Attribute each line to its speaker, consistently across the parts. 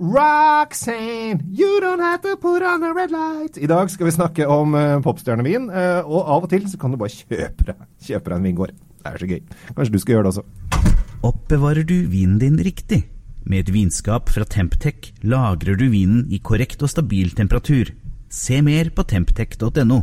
Speaker 1: Roxanne, you don't have to put on a red light. I dag skal vi snakke om uh, popstjernevin, uh, og av og til så kan du bare kjøpe deg, kjøpe deg en vingård. Det er så gøy. Kanskje du skal gjøre det også.
Speaker 2: Oppbevarer du vinen din riktig? Med et vinskap fra Temptec lagrer du vinen i korrekt og stabil temperatur. Se mer på temptec.no.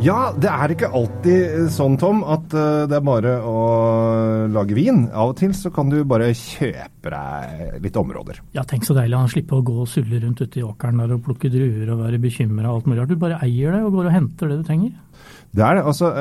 Speaker 1: Ja, det er ikke alltid sånn, Tom, at uh, det er bare å lage vin. Av og til så kan du bare kjøpe deg litt områder.
Speaker 3: Ja, tenk så deilig å slippe å gå og sulle rundt ute i åkeren der og plukke druer og være bekymra og alt mulig. Du bare eier det og går og henter det du trenger.
Speaker 1: Det er det. Altså,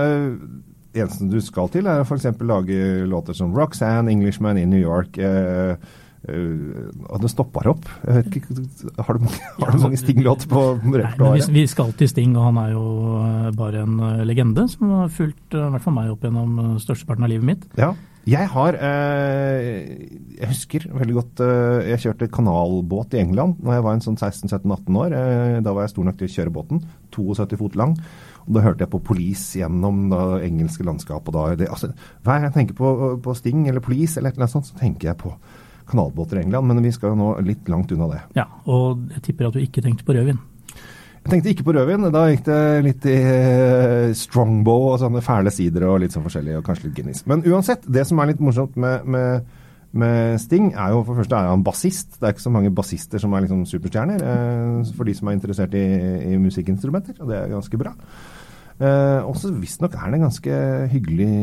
Speaker 1: det eneste du skal til, er f.eks. lage låter som Roxanne, Englishman in New York. Uh, og den stopper opp. Jeg vet ikke, Har du mange, har du mange Sting-låter på repertoaret?
Speaker 3: Vi, vi skal til Sting, og han er jo uh, bare en uh, legende som har fulgt i hvert fall meg opp gjennom størsteparten av livet mitt.
Speaker 1: Ja, jeg har Jeg husker veldig godt Jeg kjørte kanalbåt i England da jeg var en sånn 16-17-18 år. da var jeg stor nok til å kjøre båten. 72 fot lang. Og da hørte jeg på Police gjennom det engelske landskapet. Da, det, altså, hver gang jeg tenker på, på Sting eller Police, eller et eller annet sånt, så tenker jeg på kanalbåter i England, men vi skal nå litt langt unna det.
Speaker 3: Ja, Og jeg tipper at du ikke tenkte på rødvin?
Speaker 1: Jeg tenkte ikke på rødvin. Da gikk det litt i uh, strongbow og sånne fæle sider og litt sånn forskjellig, og kanskje litt Guinness. Men uansett, det som er litt morsomt med, med, med Sting, er jo for det første er han bassist. Det er ikke så mange bassister som er liksom superstjerner, eh, for de som er interessert i, i musikkinstrumenter, og det er ganske bra. Uh, også visstnok er han en ganske hyggelig,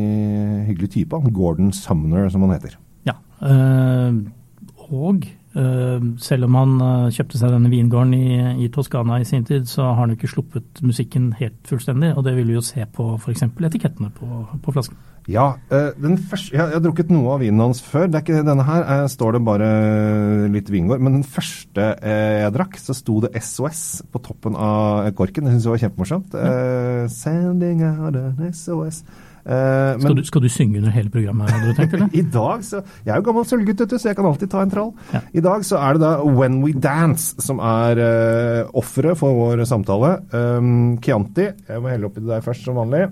Speaker 1: hyggelig type. Gordon Sumner, som han heter.
Speaker 3: Øh, og øh, selv om han øh, kjøpte seg denne vingården i, i, Toskana i sin tid, så har han jo ikke sluppet musikken helt fullstendig. Og det vil vi jo se på f.eks. etikettene på, på flasken.
Speaker 1: Ja, første, jeg, har drukket noe av vinen hans før. Det er ikke denne her. Jeg står det bare litt vingård. Men den første jeg drakk, så sto det SOS på toppen av korken. Det syns jeg var kjempemorsomt. Ja. Sending out an SOS.
Speaker 3: Uh, skal, du, skal, du, synge under hele programmet? hadde du tenkt, eller?
Speaker 1: I dag så, Jeg er jo gammel sølvgutt, så jeg kan alltid ta en trall. Ja. I dag så er det da When We Dance som er uh, offeret for vår samtale. Um, Chianti. Jeg må helle oppi det der først, som vanlig.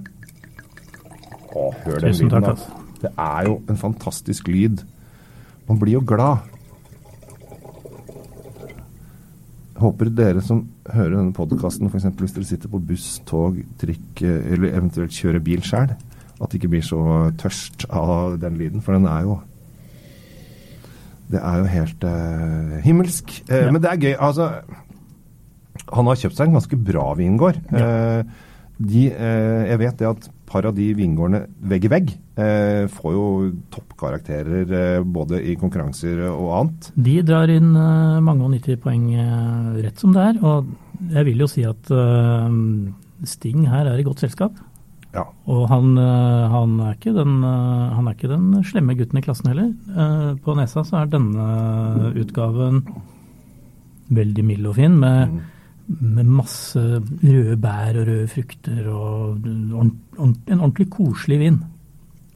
Speaker 1: Å, hør den lyden, da. Det er jo en fantastisk lyd. Man blir jo glad. Håper dere som hører denne podkasten, f.eks. hvis dere sitter på buss, tog, trikk eller eventuelt kjører bil sjøl, at det ikke blir så tørst av den lyden, for den er jo Det er jo helt uh, himmelsk. Uh, ja. Men det er gøy. Altså, han har kjøpt seg en ganske bra vingård. Ja. Uh, de, jeg vet det at par av de vingårdene vegg i vegg får jo toppkarakterer både i konkurranser og annet.
Speaker 3: De drar inn mange og 90 poeng rett som det er. Og jeg vil jo si at Sting her er i godt selskap.
Speaker 1: Ja.
Speaker 3: Og han, eh, han, er ikke den, eh, han er ikke den slemme gutten i klassen heller. Eh, på nesa så er denne utgaven veldig mild og fin, med, med masse røde bær og røde frukter og en ordentlig koselig vin.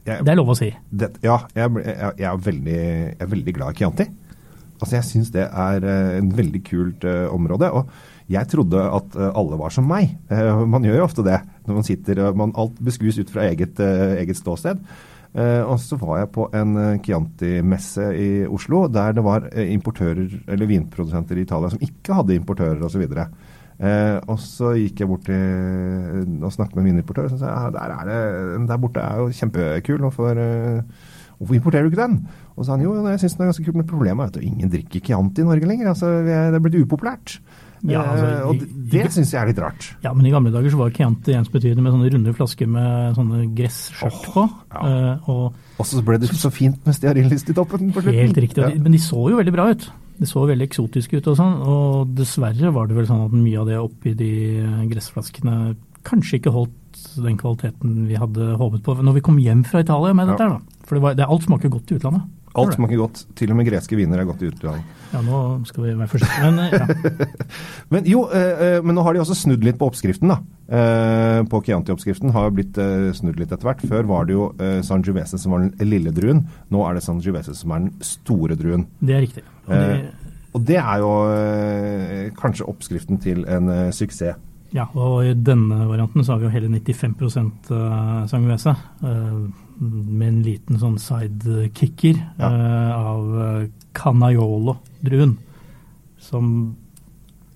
Speaker 3: Jeg, det er lov å si.
Speaker 1: Det, ja, jeg, jeg, jeg, er veldig, jeg er veldig glad i Chianti. Altså, jeg syns det er en veldig kult uh, område. og jeg trodde at alle var som meg. Uh, man gjør jo ofte det når man sitter og man Alt beskues ut fra eget, eh, eget ståsted. Og så var jeg på en Chianti-messe i Oslo der det var importører, eller vinprodusenter i Italia som ikke hadde importører osv. Eh, og så gikk jeg bort til og snakket med min importører og så sa jeg der, er det, der borte er jo kjempekul. Hvorfor, hvorfor importerer du ikke den? Og så sa han jo, jeg syns den er ganske kul, men problemet er at ingen drikker Chianti i Norge lenger. altså Det er blitt upopulært. Ja, altså, eh, og det, det syns jeg er litt rart.
Speaker 3: Ja, men i gamle dager så var Chianti ensbetydende med sånne runde flasker med sånne gresskjørt oh, på. Ja.
Speaker 1: Og, og, så ble det så fint med stearinlist i toppen på slutten.
Speaker 3: Helt riktig. Ja. Men de så jo veldig bra ut. Det så veldig eksotisk ut og sånn. Og dessverre var det vel sånn at mye av det oppi de gressflaskene kanskje ikke holdt den kvaliteten vi hadde håpet på når vi kom hjem fra Italia med dette. her, da. For det, var, det, alt smaker godt i utlandet.
Speaker 1: Alt smaker godt. Til og med greske viner er godt i utlandet.
Speaker 3: Ja, nå skal vi være forsiktige. Men, eh, ja.
Speaker 1: men jo, eh, eh, men nå har de også snudd litt på oppskriften, da. Eh, på Chianti-oppskriften har jo blitt eh, snudd litt etter hvert. Før var det jo eh, Sangiovese som var den lille druen. Nå er det Sangiovese som er den store druen.
Speaker 3: Det er riktig. Og det,
Speaker 1: og det er jo kanskje oppskriften til en suksess.
Speaker 3: Ja, og i denne varianten så har vi jo hele 95 uh, sangiovese. Uh, med en liten sånn sidekicker
Speaker 1: Ja.
Speaker 3: eh, av Canaiolo-druen. Som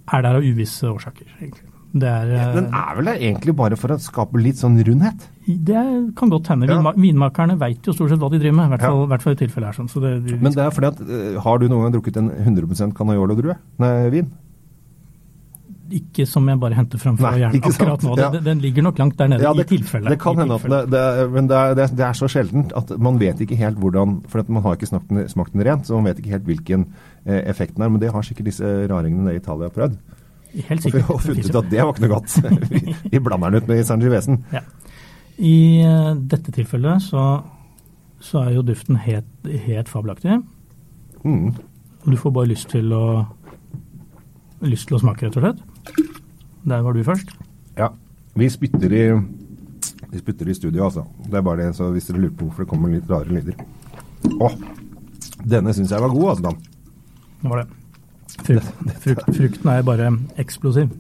Speaker 3: er der av uvisse årsaker, egentlig. Det er, ja,
Speaker 1: Den er vel der egentlig bare for å skape litt sånn rundhet?
Speaker 3: det kan godt hende.
Speaker 1: Ja.
Speaker 3: Vinmakerne veit jo stort sett hva de driver med. I hvert fall, i hvert fall i tilfellet her. Sånn. Så det,
Speaker 1: Men det er fordi at eh, Har du noen gang drukket en 100% Canaiolo-drue? Nei, vin?
Speaker 3: Ikke som jeg bare henter fram fra hjernen akkurat nå.
Speaker 1: Ja.
Speaker 3: Den, den ligger nok langt der nede,
Speaker 1: Ja,
Speaker 3: i tilfelle.
Speaker 1: Det kan hende at det, det, men det er, det, er, det så sjeldent at man vet ikke helt hvordan For man har ikke smakt den, smakt den rent, så man vet ikke helt hvilken eh, effekten er. Men det har sikkert disse raringene i Italia prøvd.
Speaker 3: Helt sikkert.
Speaker 1: Og funnet ut at det var ikke noe godt. Vi- Vi blander den ut med Sangiovesen.
Speaker 3: Ja. I uh, dette tilfellet så, så er jo duften helt, helt fabelaktig.
Speaker 1: Mm.
Speaker 3: Og du får bare lyst til å lyst til å smake, rett og slett. Der var du først.
Speaker 1: Ja. Vi spytter i vi spytter i studio, altså. Det er bare det, så hvis dere lurer på hvorfor det kommer litt rare lyder. Åh, denne syns jeg var god, altså, Dan.
Speaker 3: Det var det. Frukt, frukt, frukten er bare eksplosiv.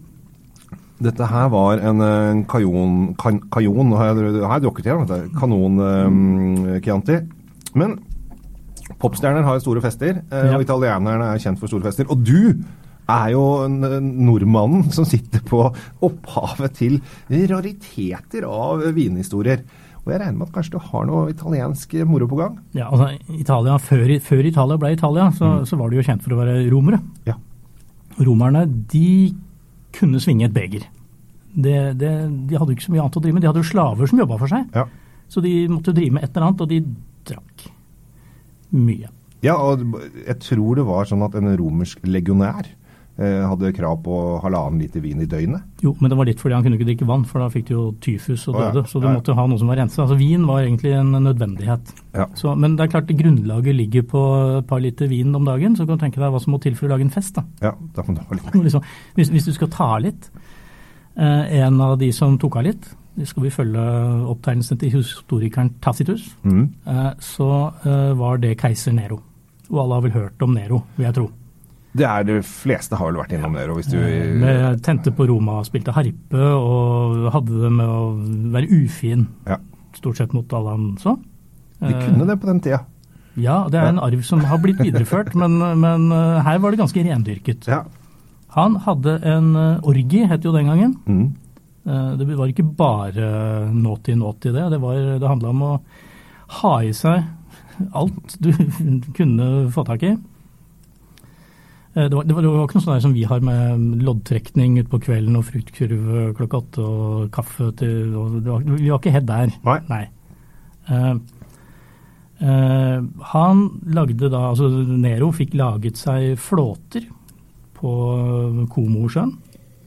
Speaker 1: Dette her var en, en kajon, kan, kajon Nå har jeg, jeg drukket igjen. Kanon um, Chianti. Men popstjerner har store fester, eh,
Speaker 3: Ja.
Speaker 1: og italienerne er kjent for store fester. Og du er jo nordmannen som sitter på opphavet til rariteter av vinhistorier. Og jeg regner med at kanskje du har noe italiensk moro på gang?
Speaker 3: Ja, altså Italia, Før, før Italia ble Italia, så, så var de jo kjent for å være romere.
Speaker 1: Ja.
Speaker 3: Romerne de kunne svinge et beger. Det, det, de hadde jo ikke så mye annet å drive med. De hadde jo slaver som jobba for seg.
Speaker 1: Ja.
Speaker 3: Så de måtte drive med et eller annet, og de drakk mye.
Speaker 1: Ja, og jeg tror det var sånn at en romersk legionær hadde krav på halvannen liter vin i døgnet.
Speaker 3: Jo, men det var litt fordi han kunne ikke drikke vann, for da fikk de jo tyfus og
Speaker 1: Å, ja.
Speaker 3: døde. Så du
Speaker 1: Ja, ja.
Speaker 3: måtte ha noe som var rensa. Altså Vin var egentlig en nødvendighet.
Speaker 1: Ja.
Speaker 3: Så, men det er klart grunnlaget ligger på et par liter vin om dagen, så kan du tenke deg hva som må til for å lage en fest. da.
Speaker 1: Ja, da må du ha litt
Speaker 3: Liksom, hvis, hvis du skal ta litt, eh, en av de som tok av litt, det skal vi følge opptegnelsen til historikeren Tacitus,
Speaker 1: mm.
Speaker 3: eh, så eh, var det keiser Nero. Og alle har vel hørt om Nero, vil jeg tro.
Speaker 1: Det er de fleste har vel vært innom det. Hvis du
Speaker 3: Eh, tente på Roma, spilte harpe og hadde det med å være ufin
Speaker 1: Ja,
Speaker 3: stort sett mot alle han så.
Speaker 1: de
Speaker 3: Eh,
Speaker 1: kunne det på den tida.
Speaker 3: Ja, det er en arv som har blitt videreført, men, men eh, her var det ganske rendyrket.
Speaker 1: Ja.
Speaker 3: Han hadde en orgi, het jo den gangen.
Speaker 1: Mm.
Speaker 3: Eh, Det var ikke bare naughty-naughty det. Det, var, det handla om å ha i seg alt du kunne få tak i. Eh, Det var, det var, det var ikke noe sånn som vi har med loddtrekning utpå kvelden og fruktkurv klokka åtte og kaffe til og det var, Vi var ikke helt der.
Speaker 1: Nei.
Speaker 3: Nei. Uh, uh, han lagde da Altså Nero fikk laget seg flåter på Komosjøen.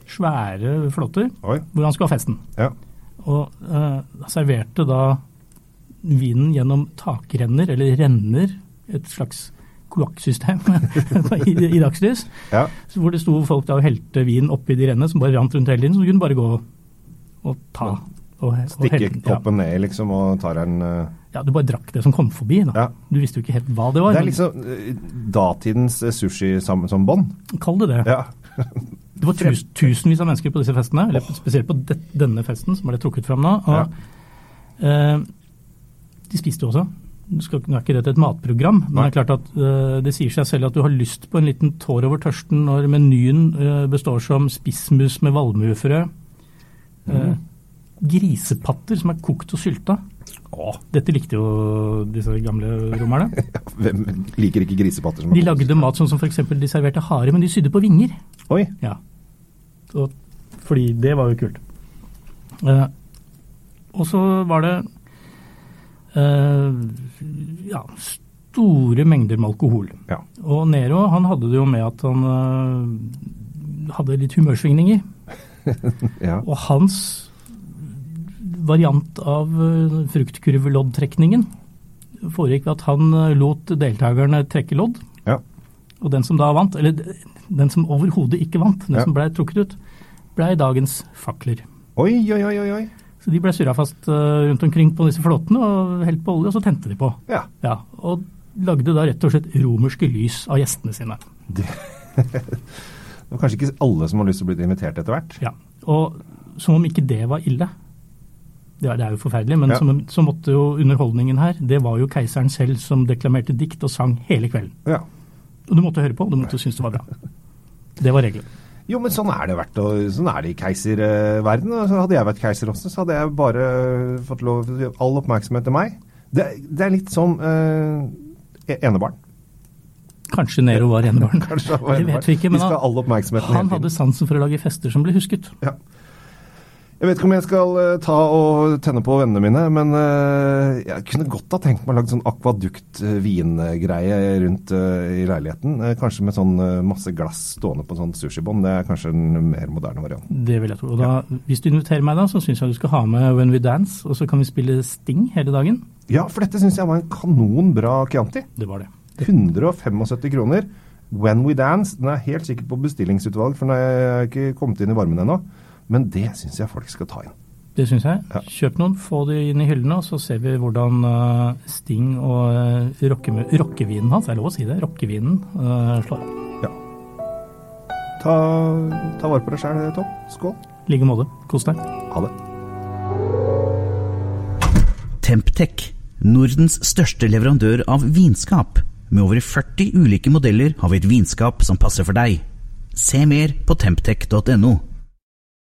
Speaker 3: Svære flåter
Speaker 1: Oi.
Speaker 3: hvor han skulle ha festen.
Speaker 1: Ja.
Speaker 3: Og uh, serverte da vinen gjennom takrenner, eller renner, et slags kloakksystem i, i dagslys.
Speaker 1: ja.
Speaker 3: Så Hvor det sto folk da og helte vin oppi de rennene som bare rant rundt hele tiden. Så du kunne bare gå og ta. Og, og
Speaker 1: Stikke
Speaker 3: helte,
Speaker 1: koppen ned, liksom, og tar en uh...
Speaker 3: Ja, ja, du bare drakk det som kom forbi. da.
Speaker 1: Ja.
Speaker 3: Du visste jo ikke helt hva det var.
Speaker 1: Det er liksom eh, datidens eh, sushi som, som bånd.
Speaker 3: Kall det det.
Speaker 1: Ja.
Speaker 3: Det var tus, tusenvis av mennesker på disse festene, eller spesielt på det, denne festen som ble trukket fram nå. Og, eh, de spiste jo også. Skal- er ikke dette et matprogram, men det er klart at uh, det sier seg selv at du har lyst på en liten tår over tørsten når menyen uh, består som spissmus med valmuefrø, eh, grisepatter som er kokt og sylta. Dette likte jo disse gamle romerne.
Speaker 1: Hvem liker ikke grisepatter som er
Speaker 3: De lagde mat sånn som f.eks. de serverte hare, men de sydde på vinger.
Speaker 1: Oi.
Speaker 3: Ja. Og, fordi det var jo kult. Og så var det ja, store mengder med alkohol.
Speaker 1: Ja.
Speaker 3: Og Nero han hadde det jo med at han eh, hadde litt humørsvingninger.
Speaker 1: Ja.
Speaker 3: Og hans variant av uh, fruktkurveloddtrekningen foregikk ved at han eh, lot deltakerne trekke lodd.
Speaker 1: Ja.
Speaker 3: Og den som da vant, eller den som overhodet ikke vant, den som ble trukket ut, ble dagens fakler.
Speaker 1: Oi, oi, oi, oi.
Speaker 3: Så de ble surra fast eh, rundt omkring på disse flåtene og helt på olje, og så tente de på.
Speaker 1: Ja.
Speaker 3: Ja, Og lagde da rett og slett romerske lys av gjestene sine.
Speaker 1: Det var kanskje ikke alle som har lyst til å bli invitert etter hvert.
Speaker 3: Ja, Og som om ikke det var ille. Det er, det er jo forferdelig, men
Speaker 1: Ja.
Speaker 3: som, så måtte jo underholdningen her Det var jo keiseren selv som deklamerte dikt og sang hele kvelden.
Speaker 1: Ja.
Speaker 3: Og du måtte høre på, og du måtte synes det var bra. Det var regelen.
Speaker 1: Jo, men sånn er det vært, og sånn er det i keiserverden. og så Hadde jeg vært keiser også, så hadde jeg bare fått lov til all oppmerksomhet til meg. Det, det er litt som eh, enebarn.
Speaker 3: Kanskje Nero var enebarn.
Speaker 1: Kanskje han var
Speaker 3: Det vet vi ikke, men han, han hadde sansen for å lage fester som ble husket.
Speaker 1: Ja. Jeg vet ikke om jeg skal eh, ta og tenne på vennene mine, men eh, jeg kunne godt ha tenkt meg å lage sånn akvadukt-vingreie rundt eh, i leiligheten. Kanskje med sånn masse glass stående på sånn sushibånd. Det er kanskje en mer moderne variant.
Speaker 3: Det vil jeg tro. Og da, Hvis du inviterer meg, da, så syns jeg du skal ha med When We Dance, og så kan vi spille Sting hele dagen.
Speaker 1: Ja, for dette syns jeg var en kanonbra Chianti.
Speaker 3: Det var det.
Speaker 1: 175 kroner. When We Dance. Den er helt sikkert på bestillingsutvalg, for den er ikke kommet inn i varmen ennå. Men det syns jeg folk skal ta inn.
Speaker 3: Det syns jeg.
Speaker 1: Ja.
Speaker 3: Kjøp noen, få de inn i hyllene, og så ser vi hvordan eh, Sting og uh, rockevinen hans, er lov å si det, rockevinen eh, slår.
Speaker 1: Ja. Ta, ta vare på deg sjæl, Tom. Skål.
Speaker 3: I like måte. Kos deg.
Speaker 1: Ha det.
Speaker 2: Temptec, Nordens største leverandør av vinskap. Med over 40 ulike modeller har vi et vinskap som passer for deg. Se mer på temptec.no.